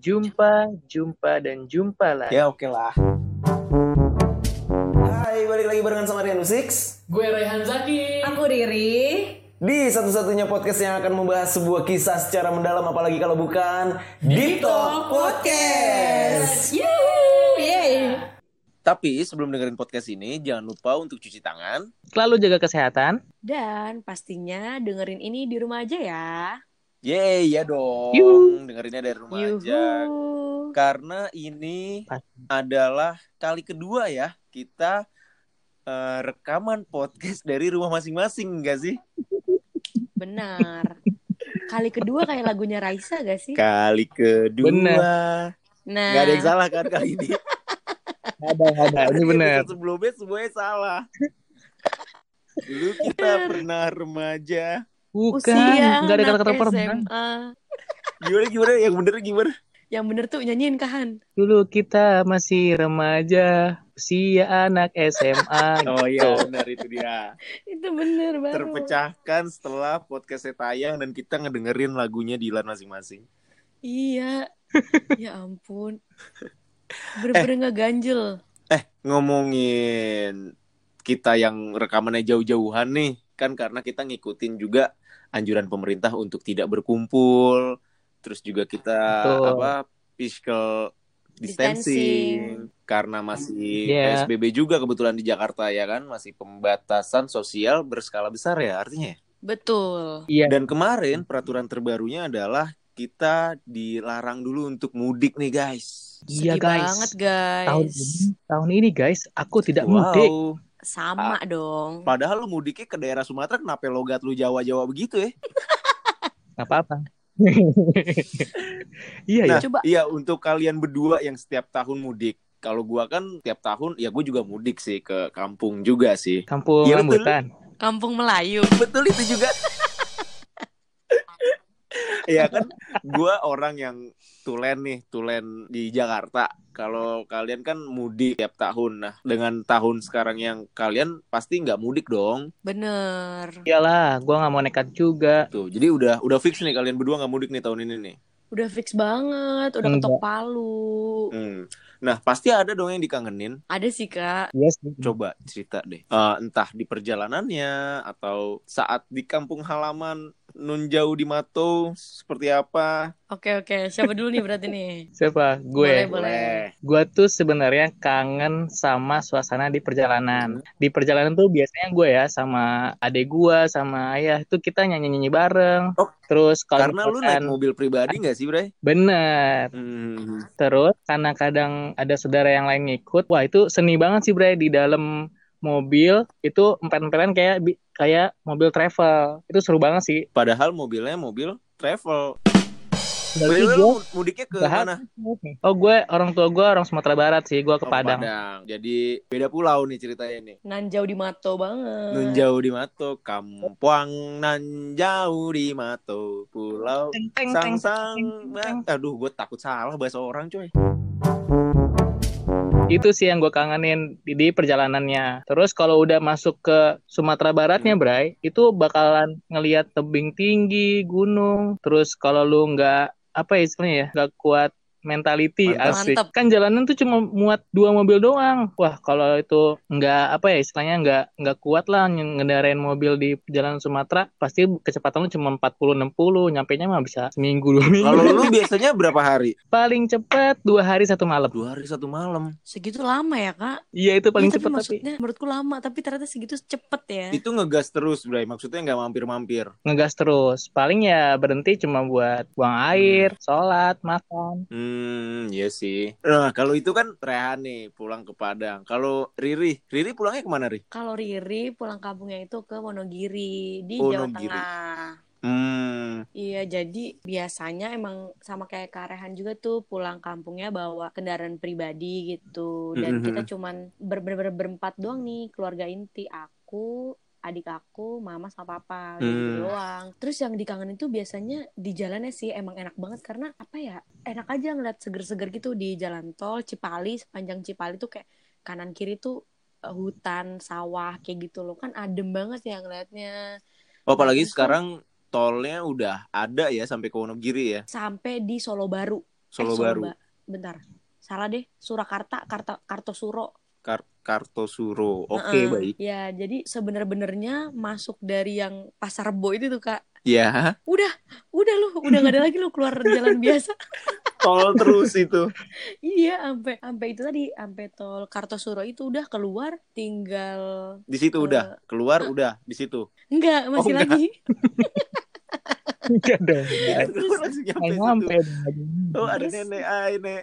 Jumpa, jumpa, dan jumpa lagi. Ya oke lah. Hai, balik lagi barengan sama Rian Six Gue Rehan Zaki. Aku Riri. di satu-satunya podcast yang akan membahas sebuah kisah secara mendalam apalagi kalau bukan Deep Talk Podcast. Yeay. Tapi sebelum dengerin podcast ini, jangan lupa untuk cuci tangan. Selalu jaga kesehatan. Dan pastinya dengerin ini di rumah aja ya. Yeay, ya dong. Yuhu. Dengerinnya dari rumah Yuhu. aja. Karena ini adalah kali kedua ya kita eh, rekaman podcast dari rumah masing-masing, enggak sih? Benar. Kali kedua kayak lagunya Raisa gak sih? Kali kedua. Bener. Nah, Nggak ada yang salah kan kali ini. Ada, ada. Ini benar. Sebelumnya semuanya salah. Dulu kita pernah remaja. Bukan, usia nggak ada kata-kata pernah. SMA. Gimana gimana? Yang bener gimana? Yang bener tuh nyanyiin Kahan. Dulu kita masih remaja, usia anak SMA. Oh iya, benar itu dia. Itu bener baru. terpecahkan setelah podcastnya tayang dan kita ngedengerin lagunya Dilan masing-masing. Iya. ya ampun. Bener-bener ngeganjel. Eh ngomongin kita yang rekamannya jauh-jauhan nih, kan karena kita ngikutin juga anjuran pemerintah untuk tidak berkumpul, terus juga kita Betul. apa physical distancing, karena masih Iya. PSBB juga kebetulan di Jakarta ya kan, masih pembatasan sosial berskala besar ya artinya. ya? Betul. Iya. Dan kemarin peraturan terbarunya adalah kita dilarang dulu untuk mudik nih guys. Iya Sedih guys. banget guys. Tahun ini, tahun ini guys, aku tidak Wow. mudik. Sama Ah. dong. Padahal lu mudiknya ke daerah Sumatera kenapa logat lu Jawa-Jawa begitu ya? Apa-apa. iya ya. Nah, Coba. iya untuk kalian berdua yang setiap tahun mudik. Kalau gua kan tiap tahun ya gue juga mudik sih ke kampung juga sih. Kampung betul. rambutan. Kampung Melayu. Betul itu juga. Iya kan gua orang yang tulen nih, tulen di Jakarta. Kalau kalian kan mudik tiap tahun. Nah, dengan tahun sekarang yang kalian pasti nggak mudik dong. Bener. Iyalah, gua nggak mau nekat juga. Tuh, jadi udah udah fix nih kalian berdua nggak mudik nih tahun ini nih. Udah fix banget. Udah ketok palu. Hmm. Nah, pasti ada dong yang dikangenin. Ada sih kak. Yes. Coba cerita deh. Eh, entah di perjalanannya atau saat di kampung halaman nun jauh di Mato seperti apa? Oke oke. Siapa dulu nih berarti nih? Siapa? Gue. Boleh, boleh. Gue tuh sebenarnya kangen sama suasana di perjalanan. Di perjalanan tuh biasanya gue ya sama adik gue, sama ayah itu kita nyanyi-nyanyi bareng. Oh, Terus kalau Karena lu naik mobil pribadi nggak sih, Bre? bener. Hmm. Terus karena kadang ada saudara yang lain ngikut, wah itu seni banget sih Bre di dalam mobil itu empat-empatan kayak bi- kayak mobil travel. Itu seru banget sih. Padahal mobilnya mobil travel. Berarti Berarti gue lu mudiknya ke Bahas- mana? Oh gue orang tua gue orang Sumatera Barat sih, gue ke Oh, Padang. Jadi beda pulau nih ceritanya nih. Nan jauh di Mato banget. Nun jauh di Mato, kampung nan jauh di Mato, pulau Teng, teng, sang sang. teng, teng. Aduh, gue takut salah bahasa orang coy. Itu sih yang gue kangenin di, di perjalanannya. Terus kalau udah masuk ke Sumatera Baratnya, Hmm. Bray, itu bakalan ngelihat tebing tinggi, gunung. Terus kalau lu nggak apa ya istilahnya ya, nggak kuat mentality Mantap. asik. Mantap. Kan jalanan tuh cuma muat dua mobil doang. Wah, kalau itu nggak apa ya istilahnya nggak nggak kuat lah ng- ngendarain mobil di jalanan Sumatera, pasti kecepatan lu cuma 40 60, nyampe nya mah bisa seminggu dua minggu. Kalau lu biasanya berapa hari? Paling cepet dua hari satu malam. Dua hari satu malam. Segitu lama ya kak? Iya itu paling Iya, tapi cepet tapi. maksudnya menurutku lama. Tapi ternyata segitu cepet ya. Itu ngegas terus, Bray. Maksudnya nggak mampir-mampir. ngegas terus. Paling ya berhenti cuma buat buang air, sholat, makan. Hmm, iya sih. Nah, kalau itu kan Rehan nih pulang ke Padang. Kalau Riri, Riri pulangnya ke mana, Ri? Kalau Riri pulang kampungnya itu ke Wonogiri di Jawa. Tengah. Hmm, Iya, jadi biasanya emang sama kayak Kak Rehan juga tuh pulang kampungnya bawa kendaraan pribadi gitu. Dan Mhm. kita cuman ber ber- ber- berempat doang nih, keluarga inti. Aku, adik aku, mama sama papa gitu Hmm. doang. Terus yang dikangenin tuh biasanya di jalannya sih emang enak banget karena apa ya? Enak aja ngeliat seger-seger gitu di jalan tol Cipali, sepanjang Cipali tuh kayak kanan kiri tuh eh, hutan, sawah kayak gitu loh. Kan adem banget ya ngeliatnya. Oh, apalagi Terus kan- sekarang tolnya udah ada ya sampai ke Wonogiri ya. Sampai di Solo Baru. Solo Eh, Baru. Ba- Bentar. Salah deh. Surakarta, Karta, Kartosuro. Kar Kartosuro. Oke, Heeh. baik. Ya, jadi sebener-benernya masuk dari yang Pasar Rebo itu tuh, Kak. Ya, Udah, udah lu, udah gak ada lagi lu keluar jalan biasa. tol terus itu. Iya, sampai sampai itu tadi, sampai tol Kartosuro itu udah keluar, tinggal Di situ Eh, udah. Keluar udah di situ. enggak masih enggak. lagi. Enggak dong. Keluar langsung nyampe nyampe. Oh, ada Terus- nenek, ay, nek.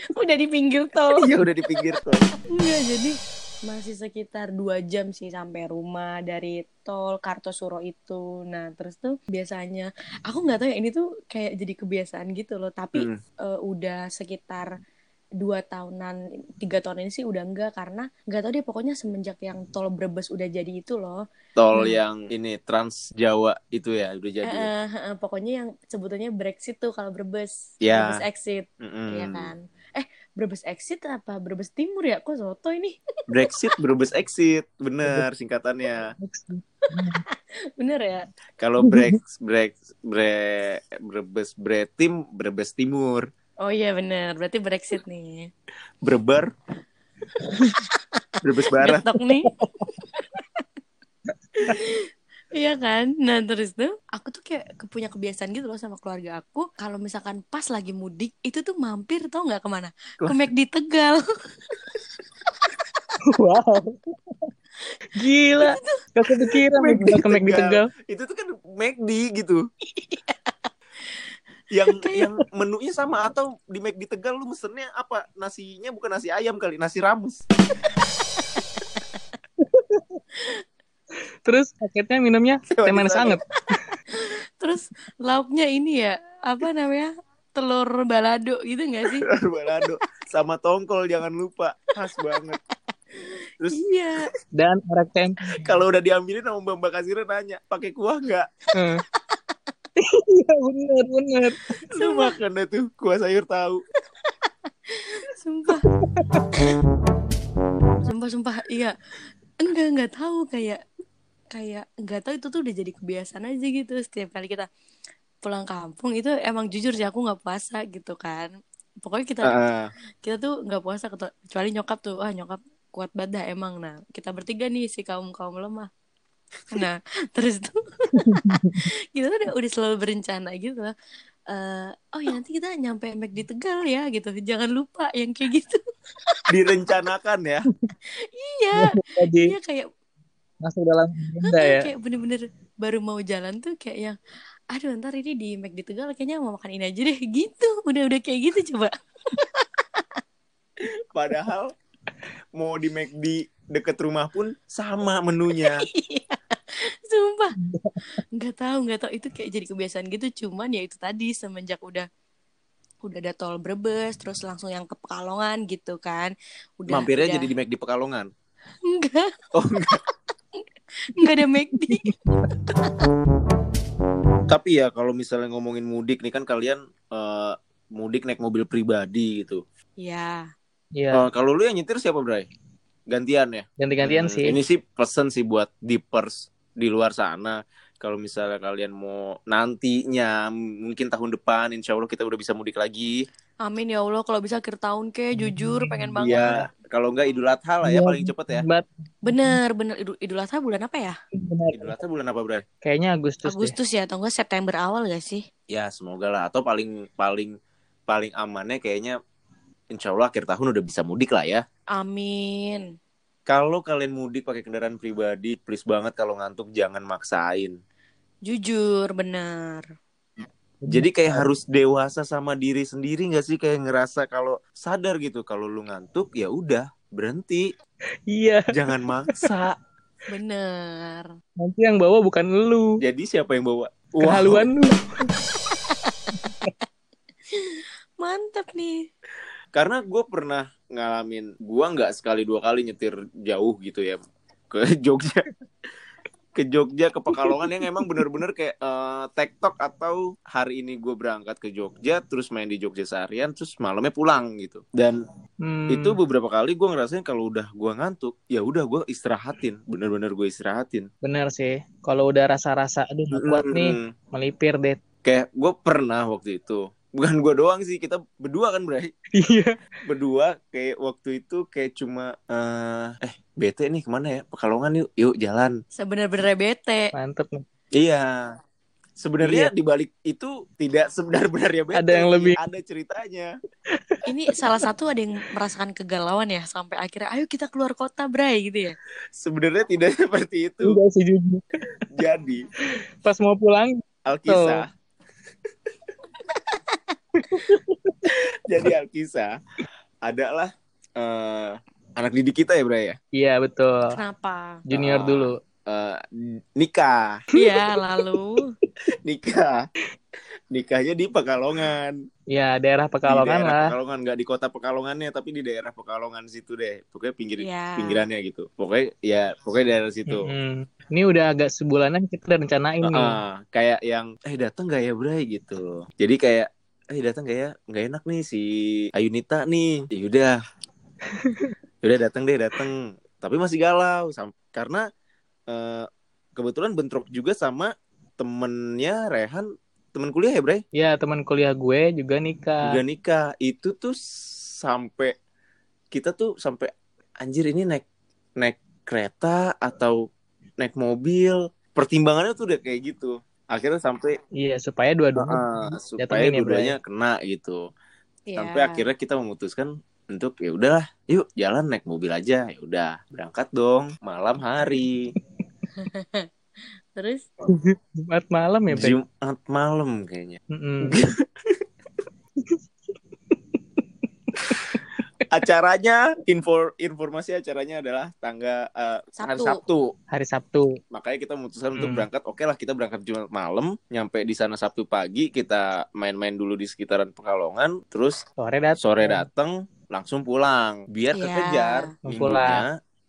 udah di pinggir tol. Iya, udah di pinggir tol. Enggak, jadi masih sekitar dua jam sih sampai rumah dari tol Kartosuro itu. Nah, terus tuh biasanya aku nggak tahu ya ini tuh kayak jadi kebiasaan gitu loh. Tapi Hmm. eh, udah sekitar dua tahunan, tiga tahun ini sih udah enggak karena nggak tahu deh pokoknya semenjak yang tol Brebes udah jadi itu loh. Tol Hmm. yang ini Trans Jawa itu ya, udah jadi. Eh, eh, eh, pokoknya yang sebutannya Brexit tuh kalau Brebes, Ya. Brebes exit, Mm-mm. ya kan? Eh, Brebes exit apa Brebes Timur ya? Kok soto ini? Brexit Brebes exit, bener singkatannya. Bener ya? Kalau Brex Brex Bre Brebes Bretim Brebes Timur, Oh iya bener, berarti Brexit nih. Breber Brebes Barat. Nih. Iya kan? Nah terus tuh aku tuh kayak punya kebiasaan gitu loh sama keluarga aku. Kalau misalkan pas lagi mudik itu tuh mampir tau nggak ke mana? Ke Ke- McD Tegal. Wow. Gila. Gak kepikiran ke McD Tegal. Tegal. Itu tuh kan McD gitu. yang yang menunya sama atau di McD Tegal lu mesennya apa? Nasinya bukan nasi ayam kali, nasi rames. Terus paketnya minumnya teh manis anget. Terus lauknya ini ya apa namanya? Telur balado gitu nggak sih? Balado sama tongkol jangan lupa. Khas banget. Terus Iya. Dan orek tempe. kalau udah diambilin sama Mbak Mbak nanya, pakai kuah nggak? Eh. Iya bener bener. Lu makan deh tuh kuah sayur tahu. Sumpah. sumpah sumpah iya. Enggak enggak tahu kayak kayak enggak tahu itu tuh udah jadi kebiasaan aja gitu. Setiap kali kita pulang kampung itu emang jujur sih aku nggak puasa gitu kan. Pokoknya kita Ah, kita tuh nggak puasa kecuali nyokap tuh ah nyokap kuat banget dah emang. Nah kita bertiga nih si kaum kaum lemah. Nah terus tuh kita tuh udah, udah selalu berencana gitu lah Eh, oh ya nanti kita nyampe Mac di Tegal ya gitu. Jangan lupa yang kayak gitu. Direncanakan ya. iya. Jadi iya kayak masuk dalam agenda ya. kayak bener-bener baru mau jalan tuh kayak yang aduh ntar ini di Mac di Tegal kayaknya mau makan ini aja deh gitu udah udah kayak gitu coba Padahal mau di McD deket rumah pun sama menunya. Sumpah nggak tahu nggak tahu itu kayak jadi kebiasaan gitu cuman ya itu tadi semenjak udah udah ada tol Brebes terus langsung yang ke Pekalongan gitu kan udah Mampirnya udah- jadi di McD Pekalongan. enggak Oh enggak. Enggak ada McD Tapi ya kalau misalnya ngomongin mudik nih kan kalian eh, mudik naik mobil pribadi gitu. ya Iya. Eh, kalau lu yang nyetir siapa, Bray? Gantian ya? Ganti-gantian Hmm, sih. Ini sih pesen sih buat dippers di luar sana. Kalau misalnya kalian mau nantinya mungkin tahun depan insya Allah kita udah bisa mudik lagi. amin ya Allah kalau bisa akhir tahun ke jujur pengen banget Iya, kalau enggak Idul Adha lah ya Iya. paling cepet ya. Bener bener Idul, Idul Adha bulan apa ya bener. Idul Adha bulan apa, Bray? Kayaknya Agustus, deh. Agustus ya atau enggak September awal gak sih Ya semoga lah atau paling paling paling amannya kayaknya insya Allah akhir tahun udah bisa mudik lah ya. amin Kalau kalian mudik pakai kendaraan pribadi, please banget kalau ngantuk jangan maksain. jujur bener Jadi kayak harus dewasa sama diri sendiri nggak sih kayak ngerasa kalau sadar gitu kalau lu ngantuk ya udah berhenti, Iya. jangan maksa. bener Nanti yang bawa bukan lu. Jadi siapa yang bawa? Wow. Kehaluan lu. mantap nih Karena gue pernah ngalamin, gue nggak sekali dua kali nyetir jauh gitu ya ke Jogja. ke Jogja ke Pekalongan yang emang bener-bener kayak eh, tektok atau hari ini gue berangkat ke Jogja terus main di Jogja seharian terus malamnya pulang gitu dan Hmm. itu beberapa kali gue ngerasain kalau udah gue ngantuk ya udah gue istirahatin bener-bener gue istirahatin bener sih. Kalau udah rasa-rasa aduh nggak kuat nih, Mm-mm. melipir deh. kayak gue pernah waktu itu bukan gue doang sih kita berdua kan Bray Iya. berdua kayak waktu itu kayak cuma eh eh bete nih ke mana ya pekalongan yuk yuk jalan Sebenar-benar bete. Mantep nih. iya sebenarnya di balik itu tidak sebenar-benarnya bete Ada yang lebih. ada ceritanya Ini salah satu ada yang merasakan kegalauan ya sampai akhirnya ayo kita keluar kota, Bray gitu ya. sebenarnya tidak seperti itu Enggak sih jujur. jadi Pas mau pulang, Alkisah jadi Alkisah adalah eh, anak didik kita ya Bray ya iya betul. Kenapa? Junior Ah. dulu. Eh, nikah Iya, lalu nikah nikahnya di Pekalongan Ya daerah di Pekalongan daerah lah. Pekalongan nggak di kota Pekalongannya tapi di daerah Pekalongan situ deh pokoknya pinggir Iya. pinggirannya gitu pokoknya ya pokoknya daerah situ Mm-mm. Ini udah agak sebulanan kita udah rencanain nih. Heeh, kayak yang eh datang gak ya Bray gitu jadi kayak eh datang gak ya? Nggak enak nih si Ayunita nih. Ya udah. Udah datang deh datang. Tapi masih galau Sam- karena eh, kebetulan bentrok juga sama temennya Rehan teman kuliah ya Bray Ya teman kuliah gue juga nikah. juga nikah. Itu tuh sampai kita tuh sampai anjir ini naik naik kereta atau naik mobil. Pertimbangannya tuh udah kayak gitu akhirnya sampai Iya supaya dua-duanya ah, supaya Datengin ya, kena gitu Iya. sampai akhirnya kita memutuskan untuk ya udahlah yuk jalan naik mobil aja ya udah berangkat dong malam hari Terus Jumat malam ya? Jumat malam kayaknya Mm-mm. acaranya info informasi acaranya adalah tangga eh, hari Sabtu. Sabtu Hari Sabtu. makanya kita memutuskan untuk Hmm. berangkat oke lah kita berangkat Jumat malam nyampe di sana Sabtu pagi kita main-main dulu di sekitaran Pekalongan terus Sore datang. sore datang langsung pulang biar Iya. kekejar Pulang. minggunya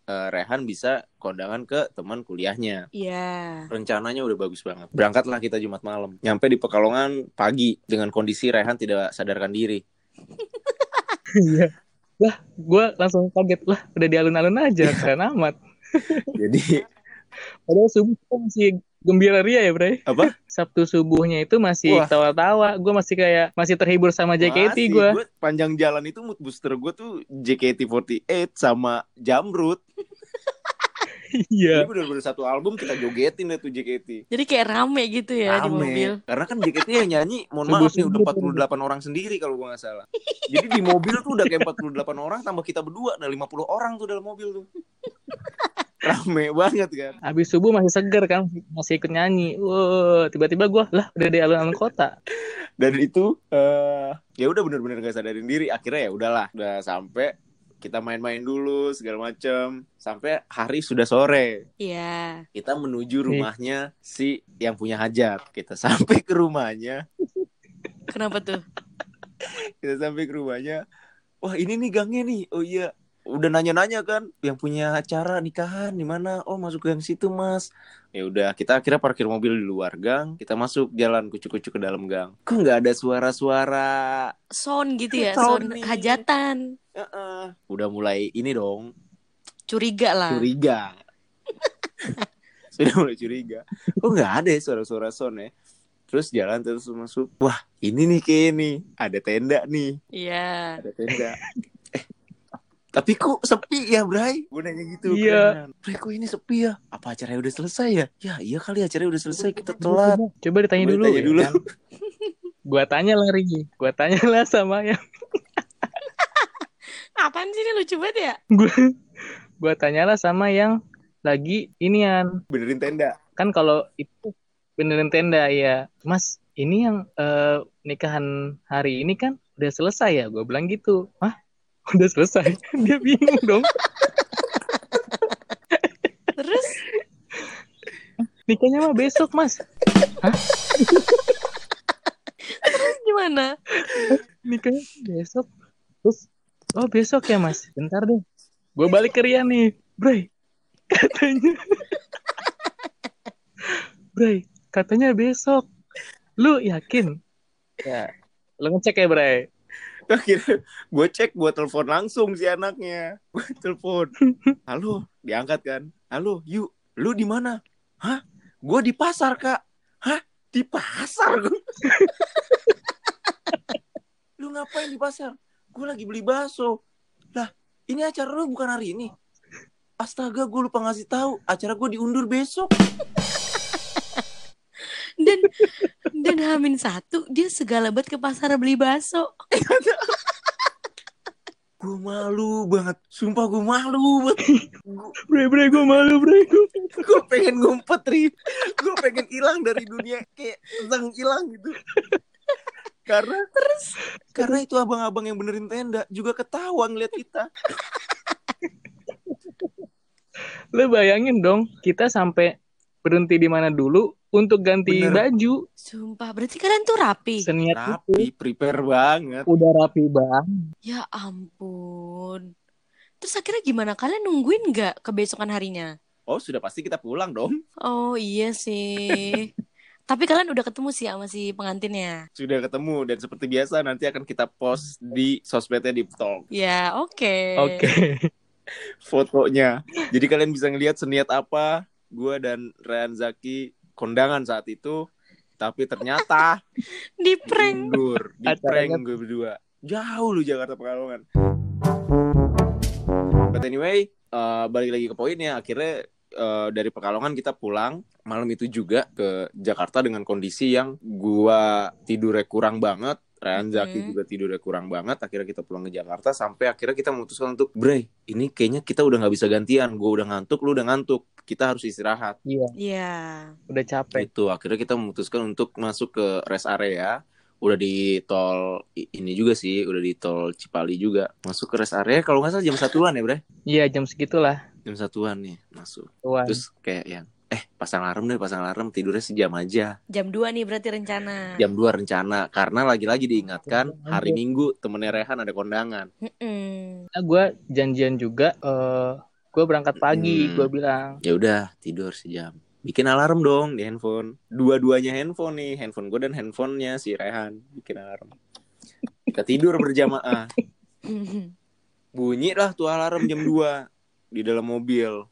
eh, Rehan bisa kondangan ke teman kuliahnya Iya. rencananya udah bagus banget berangkatlah kita Jumat malam nyampe di Pekalongan pagi dengan kondisi Rehan tidak sadarkan diri Iya. Lah, gue langsung kaget. Lah, udah di alun-alun aja. Keren amat. jadi Padahal subuh kita masih gembira ria ya, Bre? apa Sabtu subuhnya itu masih Wah. tawa-tawa. Gue masih kayak, masih terhibur sama JKT gue. panjang jalan itu mood booster gue tuh JKT48 sama Jamrut Iya. Jadi bener-bener satu album kita jogetin deh tuh JKT. Jadi kayak rame gitu ya di Rame. mobil. Karena kan JKT yang nyanyi, mohon maaf nih udah 48 orang sendiri kalau gua nggak salah. Jadi di mobil tuh udah kayak 48 orang tambah kita berdua, ada 50 orang tuh dalam mobil tuh. Rame banget kan. Habis subuh masih seger kan, masih ikut nyanyi. Wow, tiba-tiba gue, lah udah di alun-alun kota. Dan itu eh ya udah bener-bener gak sadarin diri. Akhirnya ya udahlah, udah sampai kita main-main dulu segala macem. Sampai hari sudah sore. Iya. kita menuju rumahnya si yang punya hajat. Kita sampai ke rumahnya. Kenapa tuh? kita sampai ke rumahnya. Wah ini nih gangnya nih. Oh iya udah nanya-nanya kan yang punya acara nikahan di mana? Oh masuk gang situ mas. Ya udah kita akhirnya parkir mobil di luar gang. Kita masuk jalan kucuk-kucuk ke dalam gang. Kok nggak ada suara-suara Sound gitu ya, Sound sound nih. Hajatan. Heeh. udah mulai ini dong Curiga lah. curiga sudah mulai curiga kok nggak ada ya suara-suara sound ya terus jalan terus masuk wah ini nih kayak nih ada tenda nih Iya. ada tenda eh tapi kok sepi ya Bray gue nanya gitu Iya. Bray kok ini sepi ya apa acaranya udah selesai ya ya iya kali acaranya udah selesai kita telat Coba ditanya Coba dulu. ditanya ya dulu. kan? Gua tanya lah Rigi. Gua tanya lah sama yang Apaan sih ini lucu banget ya? gua gua tanyalah sama yang lagi inian. benerin tenda Kan kalau itu benerin tenda ya. Mas, ini yang eh, nikahan hari ini kan udah selesai ya? Gua bilang gitu. Hah? Udah selesai? Dia bingung dong. Terus Nikahnya mah besok, Mas. gimana? Nikahnya besok. Terus, oh besok ya, Mas. Bentar deh. Gua balik ke Rian nih. Bray, katanya. Bray, katanya besok. Lu yakin? Ya, lu ngecek ya, Bray. akhirnya gue cek gue telepon langsung si anaknya gue telepon halo diangkat kan halo yuk lu di mana hah gue di pasar kak hah di pasar ngapain di pasar? Gue lagi beli bakso. Lah, ini acara lu bukan hari ini. Astaga, gue lupa ngasih tahu. Acara gue diundur besok. Dan dan Hamin satu dia segala banget ke pasar beli bakso. Gue malu banget. Sumpah gue malu banget. Bre bre gue malu bre gue. gue pengen ngumpet, Ri. Gue pengen hilang dari dunia. Kayak tentang hilang gitu. Karena terus karena itu abang-abang yang benerin tenda juga ketawa ngeliat kita. Lu bayangin dong kita sampai berhenti di mana dulu untuk ganti Bener. baju Sumpah, berarti kalian tuh rapi. seniat itu. Rapi, prepare banget. Udah rapi banget. Ya ampun. Terus akhirnya gimana? Kalian nungguin nggak kebesokan harinya? Oh, sudah pasti kita pulang dong. Oh iya sih. Tapi kalian udah ketemu sih sama si pengantinnya. Sudah ketemu dan seperti biasa nanti akan kita post di sosmednya di Talk Ya oke. Oke. fotonya. Jadi kalian bisa ngelihat seniat apa gua dan Ryan Zaki kondangan saat itu. Tapi ternyata Di prank. diundur, di prank gue berdua. Jauh lu Jakarta Pekalongan. But anyway, eh, balik lagi ke poinnya. Akhirnya eh, dari Pekalongan kita pulang malam itu juga ke Jakarta dengan kondisi yang gua tidurnya kurang banget. Ryan Zaki Mhm. juga tidurnya kurang banget. Akhirnya kita pulang ke Jakarta sampai akhirnya kita memutuskan untuk Bre, ini kayaknya kita udah nggak bisa gantian. Gue udah ngantuk, lu udah ngantuk. Kita harus istirahat. Iya, Iya. udah capek. Itu akhirnya kita memutuskan untuk masuk ke rest area. Udah di tol ini juga sih, udah di tol Cipali juga. Masuk ke rest area kalau nggak salah jam satuan ya, Bre? Iya, jam segitulah. Jam satuan nih masuk. Tuan. Terus kayak yang eh pasang alarm deh, pasang alarm tidurnya sejam aja. Jam 2 nih berarti rencana. Jam 2 rencana karena lagi-lagi diingatkan hari Minggu temennya Rehan ada kondangan. Mm-mm. Nah, gue janjian juga. eh gue berangkat pagi. Hmm. Gue bilang. Ya udah tidur sejam. Bikin alarm dong di handphone. Dua-duanya handphone nih, handphone gue dan handphonenya si Rehan bikin alarm. Kita tidur berjamaah. Bunyi lah tuh alarm jam 2 di dalam mobil.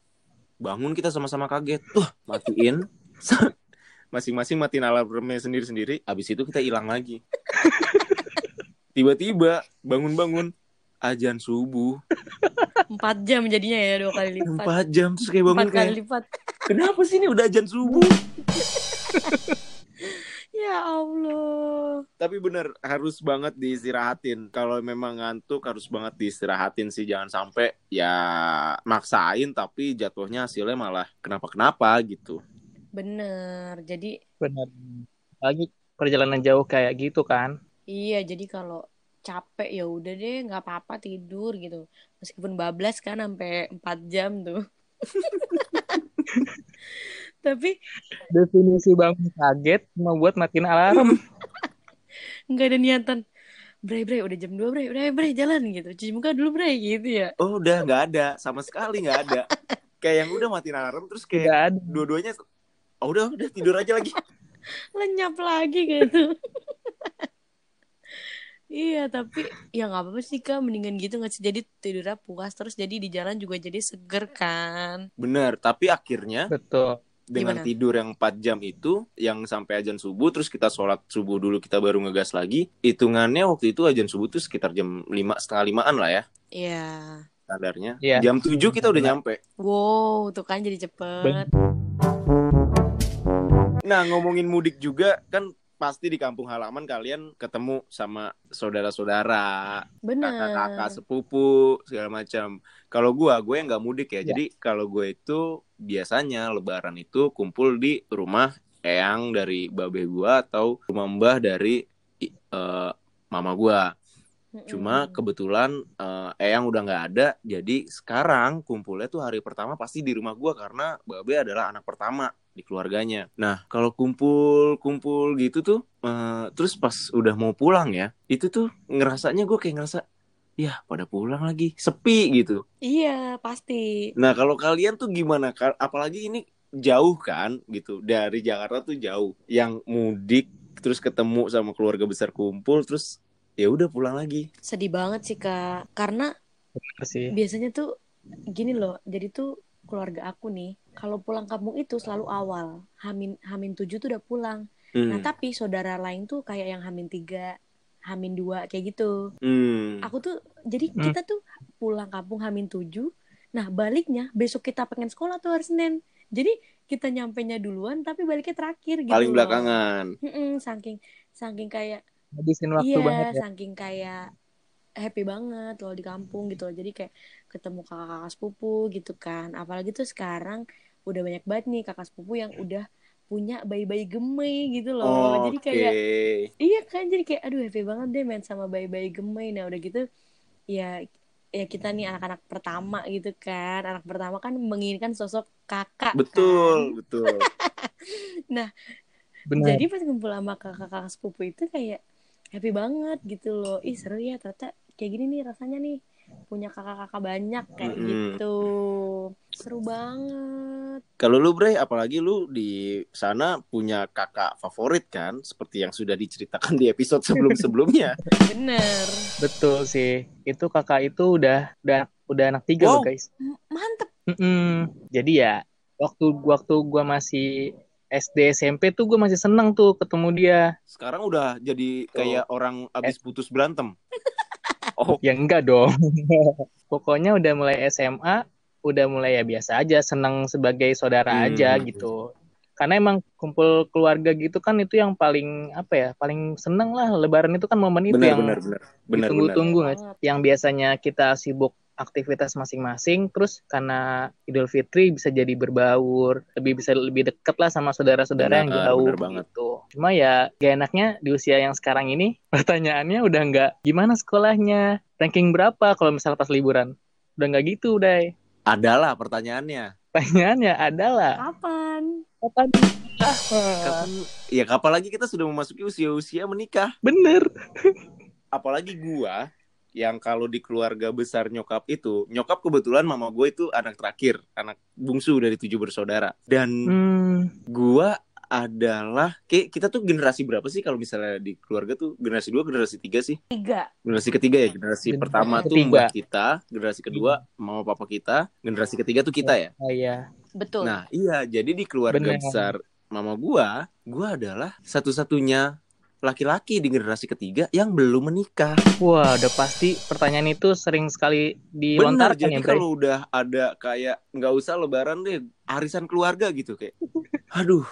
Bangun kita sama-sama kaget. Tuh, matiin. Masing-masing matiin alarmnya sendiri-sendiri. Habis itu kita hilang lagi. Tiba-tiba bangun-bangun ajan subuh. Empat jam jadinya ya dua kali lipat. 4 jam terus kayak bangun Empat kali kayak lipat. kenapa sih ini udah ajan subuh? Ya Allah. Tapi bener harus banget diistirahatin. Kalau memang ngantuk harus banget diistirahatin sih. Jangan sampai ya maksain tapi jatuhnya hasilnya malah kenapa-kenapa gitu. Bener. Jadi Benar. Lagi perjalanan jauh kayak gitu kan. iya jadi kalau capek ya udah deh nggak apa-apa tidur gitu. Meskipun bablas kan sampai 4 jam tuh. Tapi Definisi bangun kaget cuma buat matiin alarm. nggak ada niatan. Bre, bre, udah jam 2, bre, udah, bre, jalan gitu. Cuci muka dulu, bre, gitu ya. Oh udah nggak ada sama sekali nggak ada. kayak yang udah matiin alarm terus kayak dua-duanya oh udah udah tidur aja lagi. Lenyap lagi gitu. Iya, tapi ya nggak apa-apa sih, Kak. Mendingan gitu nggak sih? Jadi tidurnya puas, terus jadi di jalan juga jadi seger kan. Bener. Tapi akhirnya Betul. dengan Gimana? tidur yang 4 jam itu yang sampai ajan subuh terus kita sholat subuh dulu kita baru ngegas lagi hitungannya waktu itu ajan subuh tuh sekitar jam lima setengah limaan lah ya Iya. kadarnya Iya. jam 7 kita udah nyampe Wow, tuh kan jadi cepet. nah ngomongin mudik juga kan pasti di kampung halaman kalian ketemu sama saudara-saudara kakak-kakak sepupu segala macam. Kalau gua gue nggak mudik ya. Ya. jadi kalau gue itu biasanya lebaran itu kumpul di rumah eyang dari babe gua atau rumah mbah dari eh, mama gua. Cuma kebetulan eh, eyang udah nggak ada jadi sekarang kumpulnya tuh hari pertama pasti di rumah gua karena babe adalah anak pertama di keluarganya nah kalau kumpul kumpul gitu tuh eh, terus pas udah mau pulang ya itu tuh ngerasanya gue kayak ngerasa ya pada pulang lagi sepi gitu Iya, pasti. Nah, kalau kalian tuh gimana? Apalagi ini jauh kan gitu. Dari Jakarta tuh jauh. Yang mudik terus ketemu sama keluarga besar kumpul terus ya udah pulang lagi. Sedih banget sih, Kak. Karena Benar sih. biasanya tuh gini loh. Jadi tuh keluarga aku nih, kalau pulang kampung itu selalu awal. Hamin Hamin 7 tuh udah pulang. Nah, Hmm. tapi saudara lain tuh kayak yang Hamin 3, Hamin dua kayak gitu Hmm. aku tuh jadi Hmm. kita tuh pulang kampung Hamin tujuh nah baliknya besok kita pengen sekolah tuh hari Senin jadi kita nyampe nya duluan tapi baliknya terakhir gitu Paling loh. belakangan. Mm-mm, saking saking kayak Habisin waktu iya banget ya. saking kayak happy banget loh di kampung gitu loh jadi kayak ketemu kakak-kakak sepupu gitu kan apalagi tuh sekarang udah banyak banget nih kakak sepupu yang udah punya bayi-bayi gemei gitu loh jadi Oke. kayak Iya kan jadi kayak aduh happy banget deh main sama bayi-bayi gemes nah udah gitu ya ya kita nih anak-anak pertama gitu kan anak pertama kan menginginkan sosok kakak Betul, betul. kan? Benar. jadi pas ngumpul sama kakak-kakak sepupu itu kayak happy banget gitu loh ih seru ya ternyata kayak gini nih rasanya nih punya kakak-kakak banyak kayak Mm-mm. gitu seru banget Kalau lu Bre, apalagi lu di sana punya kakak favorit kan, seperti yang sudah diceritakan di episode sebelum-sebelumnya. bener Betul sih. Itu kakak itu udah udah udah anak tiga loh Wow. guys. M- mantep Mm-mm. Jadi ya waktu waktu gua masih SD SMP tuh gue masih seneng tuh ketemu dia. Sekarang udah jadi kayak orang Eh. abis putus berantem. Oh, Ya enggak dong. Pokoknya udah mulai SMA, udah mulai ya biasa aja, seneng sebagai saudara Hmm. aja gitu. Karena emang kumpul keluarga gitu kan itu yang paling apa ya, paling seneng lah. Lebaran itu kan momen itu yang benar. Benar benar. ditunggu-tunggu? Banget. yang biasanya kita sibuk aktivitas masing-masing terus karena Idul Fitri bisa jadi berbaur lebih bisa lebih deket lah sama saudara-saudara yang Benar, jauh benar banget. gitu cuma ya gak enaknya di usia yang sekarang ini pertanyaannya udah nggak gimana sekolahnya ranking berapa kalau misalnya pas liburan udah nggak gitu udah Adalah pertanyaannya. pertanyaannya adalah kapan kapan nikah? Kapan ya kapan lagi kita sudah memasuki usia-usia menikah. bener Apalagi gua yang kalau di keluarga besar nyokap itu, nyokap kebetulan mama gue itu anak terakhir, anak bungsu dari tujuh bersaudara. Dan hmm, gua adalah kayak kita tuh generasi berapa sih kalau misalnya di keluarga tuh? Generasi dua generasi tiga sih? Tiga. Generasi ketiga ya generasi Generasi pertama tuh ketiga. mbak kita generasi kedua mama papa kita generasi ketiga tuh kita ya? Oh iya. Betul. Nah iya jadi di keluarga Bener. besar mama gua gua adalah satu-satunya laki-laki di generasi ketiga yang belum menikah. Wah udah pasti pertanyaan itu sering sekali dilontarkan jadi ya Bray. kalau udah ada kayak nggak usah lebaran deh arisan keluarga gitu kayak aduh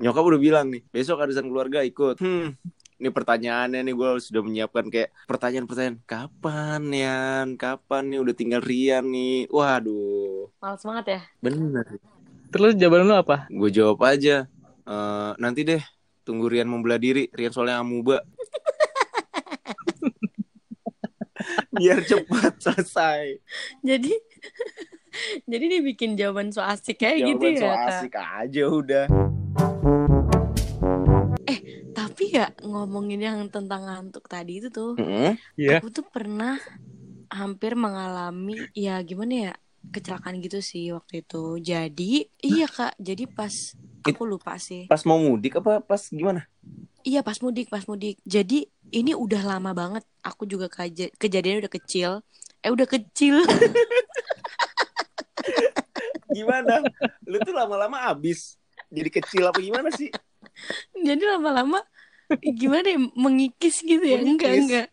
nyokap udah bilang nih besok arisan keluarga ikut. Hmm. Ini pertanyaannya nih gue sudah menyiapkan kayak pertanyaan-pertanyaan kapan ya kapan nih? Udah tinggal Rian nih? Waduh. Males banget ya? Bener terus jawaban lu apa? Gue jawab aja "Eh, nanti deh tunggu Rian membelah diri Rian soalnya amuba biar cepat selesai jadi jadi dibikin jawaban so asik kayak gitu jawaban ya so Kak? asik aja udah tapi ya ngomongin yang tentang ngantuk tadi itu tuh Mm-mm. Iya. aku tuh pernah hampir mengalami ya gimana ya kecelakaan gitu sih waktu itu jadi iya kak jadi pas aku lupa sih. pas mau mudik apa pas gimana? Iya pas mudik pas mudik. Jadi ini udah lama banget. Aku juga kaja- kejadian udah kecil. Eh udah kecil. Gimana? Lu tuh lama-lama abis jadi kecil apa gimana sih? Jadi lama-lama gimana ya mengikis gitu ya? Enggak Mengikis. enggak.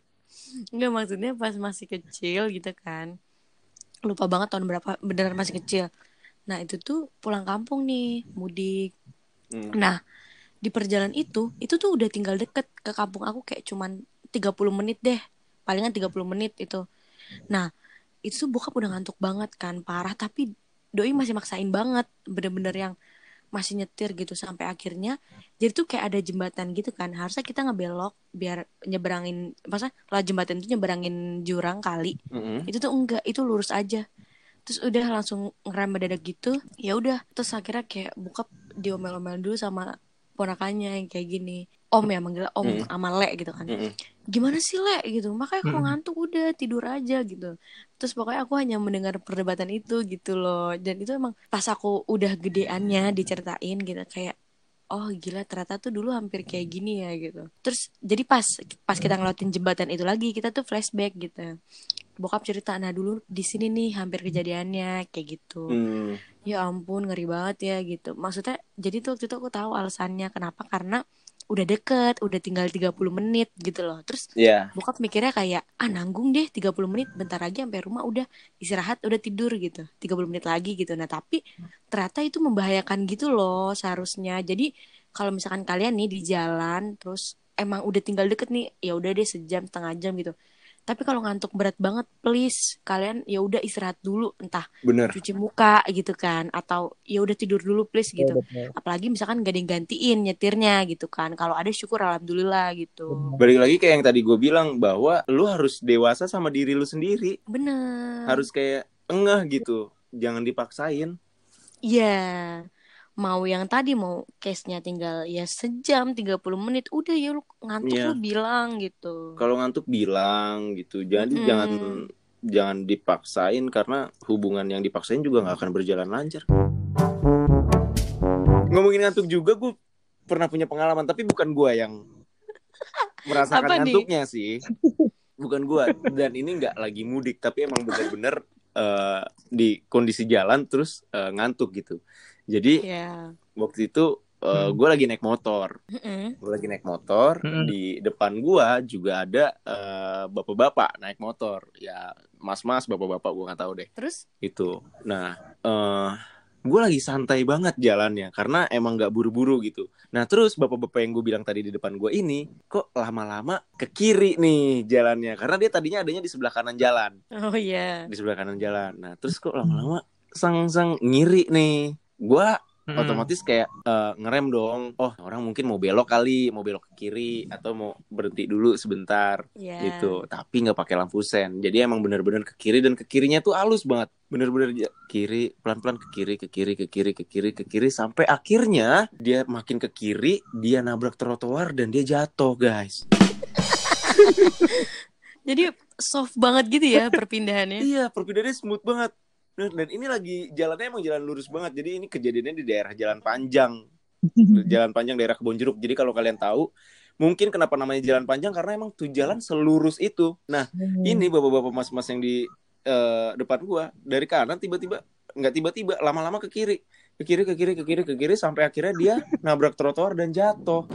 Enggak maksudnya pas masih kecil gitu kan. Lupa banget tahun berapa beneran masih kecil nah itu tuh pulang kampung nih mudik. Hmm. nah di perjalanan itu itu tuh udah tinggal deket ke kampung aku kayak cuman 30 menit deh. Palingan 30 menit itu. Nah itu tuh bokap udah ngantuk banget kan parah. Tapi doi masih maksain banget bener-bener yang masih nyetir gitu sampai akhirnya jadi tuh kayak ada jembatan gitu kan. Harusnya kita ngebelok biar nyeberangin masa lah jembatan itu nyeberangin jurang kali. Mm-mm. itu tuh enggak itu lurus aja terus udah langsung ngerem mendadak gitu ya udah. Terus akhirnya kayak bokap diomel-omel dulu sama ponakannya yang kayak gini. Om ya manggil om Mm. sama le gitu kan. Mm-mm. gimana sih le gitu? Makanya kalau ngantuk udah tidur aja gitu. Terus pokoknya aku hanya mendengar perdebatan itu gitu loh. Dan itu emang pas aku udah gedeannya diceritain gitu kayak oh gila ternyata tuh dulu hampir kayak gini ya gitu. Terus jadi pas pas kita ngelewatin jembatan itu lagi kita tuh flashback gitu bokap cerita nah dulu di sini nih hampir kejadiannya kayak gitu. Hmm. ya ampun ngeri banget ya gitu. Maksudnya jadi tuh waktu itu aku tahu alasannya kenapa karena udah deket udah tinggal 30 menit gitu loh. Terus Iya. bokap mikirnya kayak ah nanggung deh 30 menit bentar lagi sampai rumah udah istirahat udah tidur gitu. 30 menit lagi gitu. Nah tapi ternyata itu membahayakan gitu loh seharusnya. Jadi kalau misalkan kalian nih di jalan terus emang udah tinggal deket nih ya udah deh sejam setengah jam gitu tapi kalau ngantuk berat banget please kalian ya udah istirahat dulu entah Bener. cuci muka gitu kan atau ya udah tidur dulu please gitu apalagi misalkan gak ada yang gantiin nyetirnya gitu kan kalau ada syukur alhamdulillah gitu Balik lagi kayak yang tadi gue bilang bahwa lu harus dewasa sama diri lu sendiri. bener Harus kayak engeh gitu. Jangan dipaksain. Iya, mau yang tadi mau case-nya tinggal ya sejam 30 menit, udah ya lu ngantuk Iya. lu bilang gitu. Kalau ngantuk bilang gitu. Jadi Mm-mm. jangan jangan dipaksain karena hubungan yang dipaksain juga nggak akan berjalan lancar. Ngomongin ngantuk juga gue pernah punya pengalaman tapi bukan gue yang merasakan Apa nih? ngantuknya sih. Bukan gue dan ini nggak lagi mudik tapi emang bener-bener eh, di kondisi jalan terus eh, ngantuk gitu. Jadi Iya. waktu itu Hmm. gue lagi naik motor Mm-mm. gue lagi naik motor Mm-mm. di depan gua juga ada eh, bapak-bapak naik motor ya mas-mas bapak-bapak gua nggak tahu deh Terus itu nah eh gue lagi santai banget jalannya karena emang nggak buru-buru gitu nah terus bapak-bapak yang gue bilang tadi di depan gua ini kok lama-lama ke kiri nih jalannya karena dia tadinya adanya di sebelah kanan jalan oh iya. di sebelah kanan jalan nah terus kok lama-lama sang-sang ngiri nih gua Mm-mm. otomatis kayak eh, ngerem dong. Oh, orang mungkin mau belok kali, mau belok ke kiri atau mau berhenti dulu sebentar Iya. gitu. Tapi nggak pakai lampu sen. Jadi emang bener-bener ke kiri dan ke kirinya tuh halus banget. Bener-bener kiri, pelan-pelan ke kiri, ke kiri, ke kiri, ke kiri, ke kiri sampai akhirnya dia makin ke kiri, dia nabrak trotoar dan dia jatuh, guys. Jadi soft banget gitu ya perpindahannya. Iya, perpindahannya smooth banget. Dan, ini lagi jalannya emang jalan lurus banget. Jadi ini kejadiannya di daerah Jalan Panjang. jalan Panjang daerah Kebon Jeruk. Jadi kalau kalian tahu, mungkin kenapa namanya Jalan Panjang karena emang tuh jalan selurus itu. Nah, ini bapak-bapak mas-mas yang di eh, depan gua dari kanan tiba-tiba nggak tiba-tiba lama-lama ke kiri. Ke kiri, ke kiri, ke kiri, ke kiri sampai akhirnya dia nabrak trotoar dan jatuh.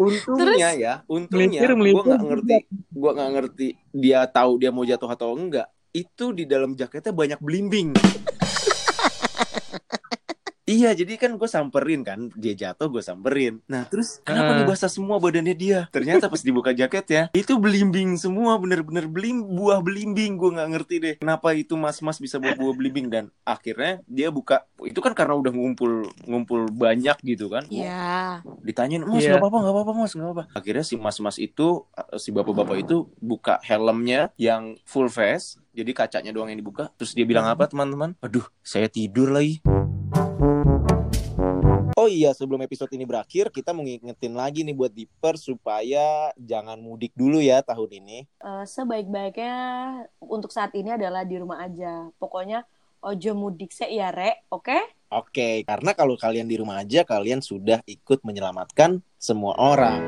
Untungnya ya, untungnya gue nggak ngerti, gue nggak ngerti dia tahu dia mau jatuh atau enggak. Itu di dalam jaketnya banyak belimbing. Iya, jadi kan gue samperin kan, dia jatuh gue samperin. Nah, terus kenapa nih basah semua badannya dia? Ternyata pas dibuka jaketnya, itu belimbing semua, bener-bener belim, buah belimbing. Gue nggak ngerti deh, kenapa itu mas-mas bisa bawa buah belimbing dan akhirnya dia buka. Itu kan karena udah ngumpul ngumpul banyak gitu kan. Iya. Ditanyain, mas Iya. nggak apa-apa, nggak apa-apa mas, nggak apa. Akhirnya si mas-mas itu, si bapak-bapak itu buka helmnya yang full face, jadi kacanya doang yang dibuka. Terus dia bilang apa teman-teman? Aduh, saya tidur lagi. Oh iya, sebelum episode ini berakhir, kita mau ngingetin lagi nih buat Diper supaya jangan mudik dulu ya tahun ini. Eh, sebaik-baiknya untuk saat ini adalah di rumah aja. Pokoknya ojo mudik se ya rek, oke? Oke, karena kalau kalian di rumah aja, kalian sudah ikut menyelamatkan semua orang.